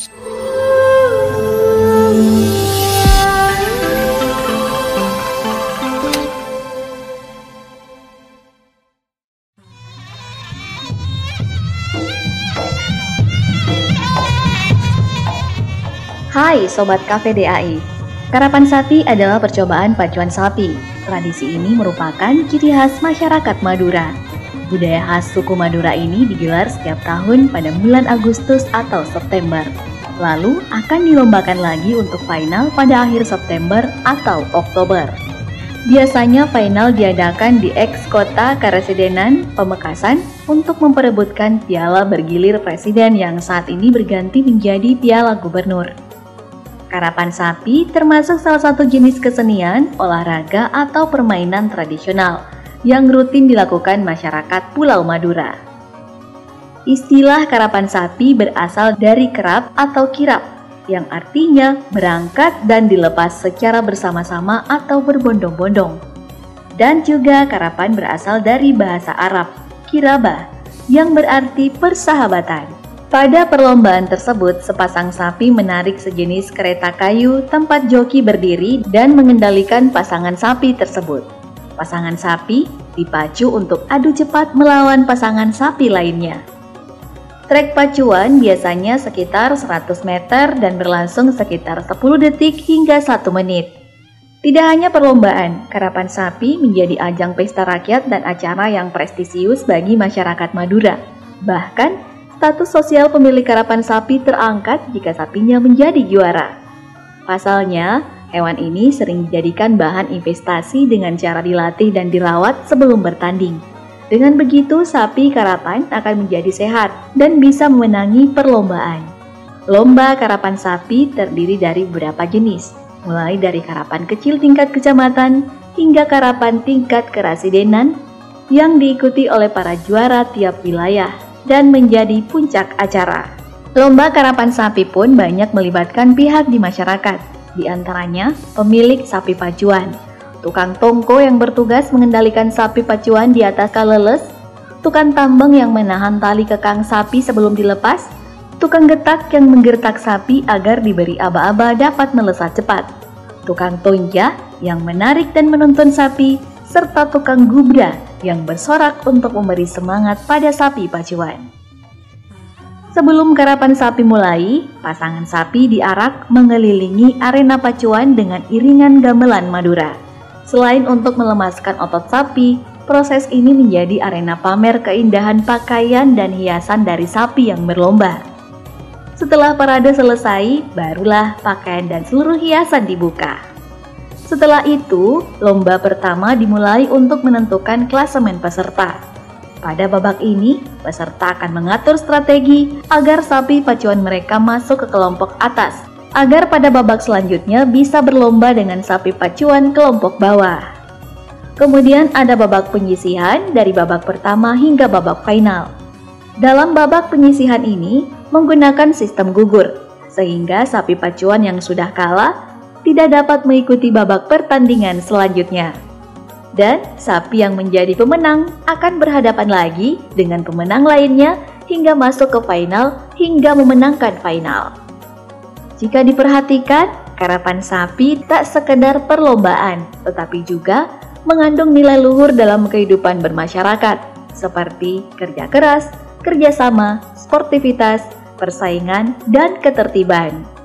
Hai Sobat Cafe DAI Karapan sapi adalah percobaan pacuan sapi. Tradisi ini merupakan ciri khas masyarakat Madura. Budaya khas suku Madura ini digelar setiap tahun pada bulan Agustus atau September. Lalu akan dilombakan lagi untuk final pada akhir September atau Oktober. Biasanya final diadakan di ex kota Karasidenan, Pemekasan untuk memperebutkan piala bergilir presiden yang saat ini berganti menjadi piala gubernur. Karapan sapi termasuk salah satu jenis kesenian, olahraga, atau permainan tradisional yang rutin dilakukan masyarakat Pulau Madura. Istilah karapan sapi berasal dari kerap atau kirap, yang artinya berangkat dan dilepas secara bersama-sama atau berbondong-bondong. Dan juga karapan berasal dari bahasa Arab, kirabah, yang berarti persahabatan. Pada perlombaan tersebut, sepasang sapi menarik sejenis kereta kayu tempat joki berdiri dan mengendalikan pasangan sapi tersebut. Pasangan sapi dipacu untuk adu cepat melawan pasangan sapi lainnya. Trek pacuan biasanya sekitar 100 meter dan berlangsung sekitar 10 detik hingga 1 menit. Tidak hanya perlombaan, karapan sapi menjadi ajang pesta rakyat dan acara yang prestisius bagi masyarakat Madura. Bahkan, status sosial pemilik karapan sapi terangkat jika sapinya menjadi juara. Pasalnya, hewan ini sering dijadikan bahan investasi dengan cara dilatih dan dirawat sebelum bertanding. Dengan begitu, sapi karapan akan menjadi sehat dan bisa memenangi perlombaan. Lomba karapan sapi terdiri dari beberapa jenis, mulai dari karapan kecil tingkat kecamatan hingga karapan tingkat kerasidenan yang diikuti oleh para juara tiap wilayah dan menjadi puncak acara. Lomba karapan sapi pun banyak melibatkan pihak di masyarakat, di antaranya pemilik sapi pacuan, tukang tongko yang bertugas mengendalikan sapi pacuan di atas kaleles, tukang tambang yang menahan tali kekang sapi sebelum dilepas, tukang getak yang menggertak sapi agar diberi aba-aba dapat melesat cepat, tukang tonja yang menarik dan menuntun sapi, serta tukang gubra yang bersorak untuk memberi semangat pada sapi pacuan. Sebelum karapan sapi mulai, pasangan sapi diarak mengelilingi arena pacuan dengan iringan gamelan Madura. Selain untuk melemaskan otot sapi, proses ini menjadi arena pamer keindahan pakaian dan hiasan dari sapi yang berlomba. Setelah parade selesai, barulah pakaian dan seluruh hiasan dibuka. Setelah itu, lomba pertama dimulai untuk menentukan klasemen peserta. Pada babak ini, peserta akan mengatur strategi agar sapi pacuan mereka masuk ke kelompok atas, agar pada babak selanjutnya bisa berlomba dengan sapi pacuan kelompok bawah. Kemudian ada babak penyisihan dari babak pertama hingga babak final. Dalam babak penyisihan ini menggunakan sistem gugur, sehingga sapi pacuan yang sudah kalah tidak dapat mengikuti babak pertandingan selanjutnya. Dan sapi yang menjadi pemenang akan berhadapan lagi dengan pemenang lainnya hingga masuk ke final hingga memenangkan final. Jika diperhatikan, karapan sapi tak sekedar perlombaan, tetapi juga mengandung nilai luhur dalam kehidupan bermasyarakat, seperti kerja keras, kerjasama, sportivitas, persaingan, dan ketertiban.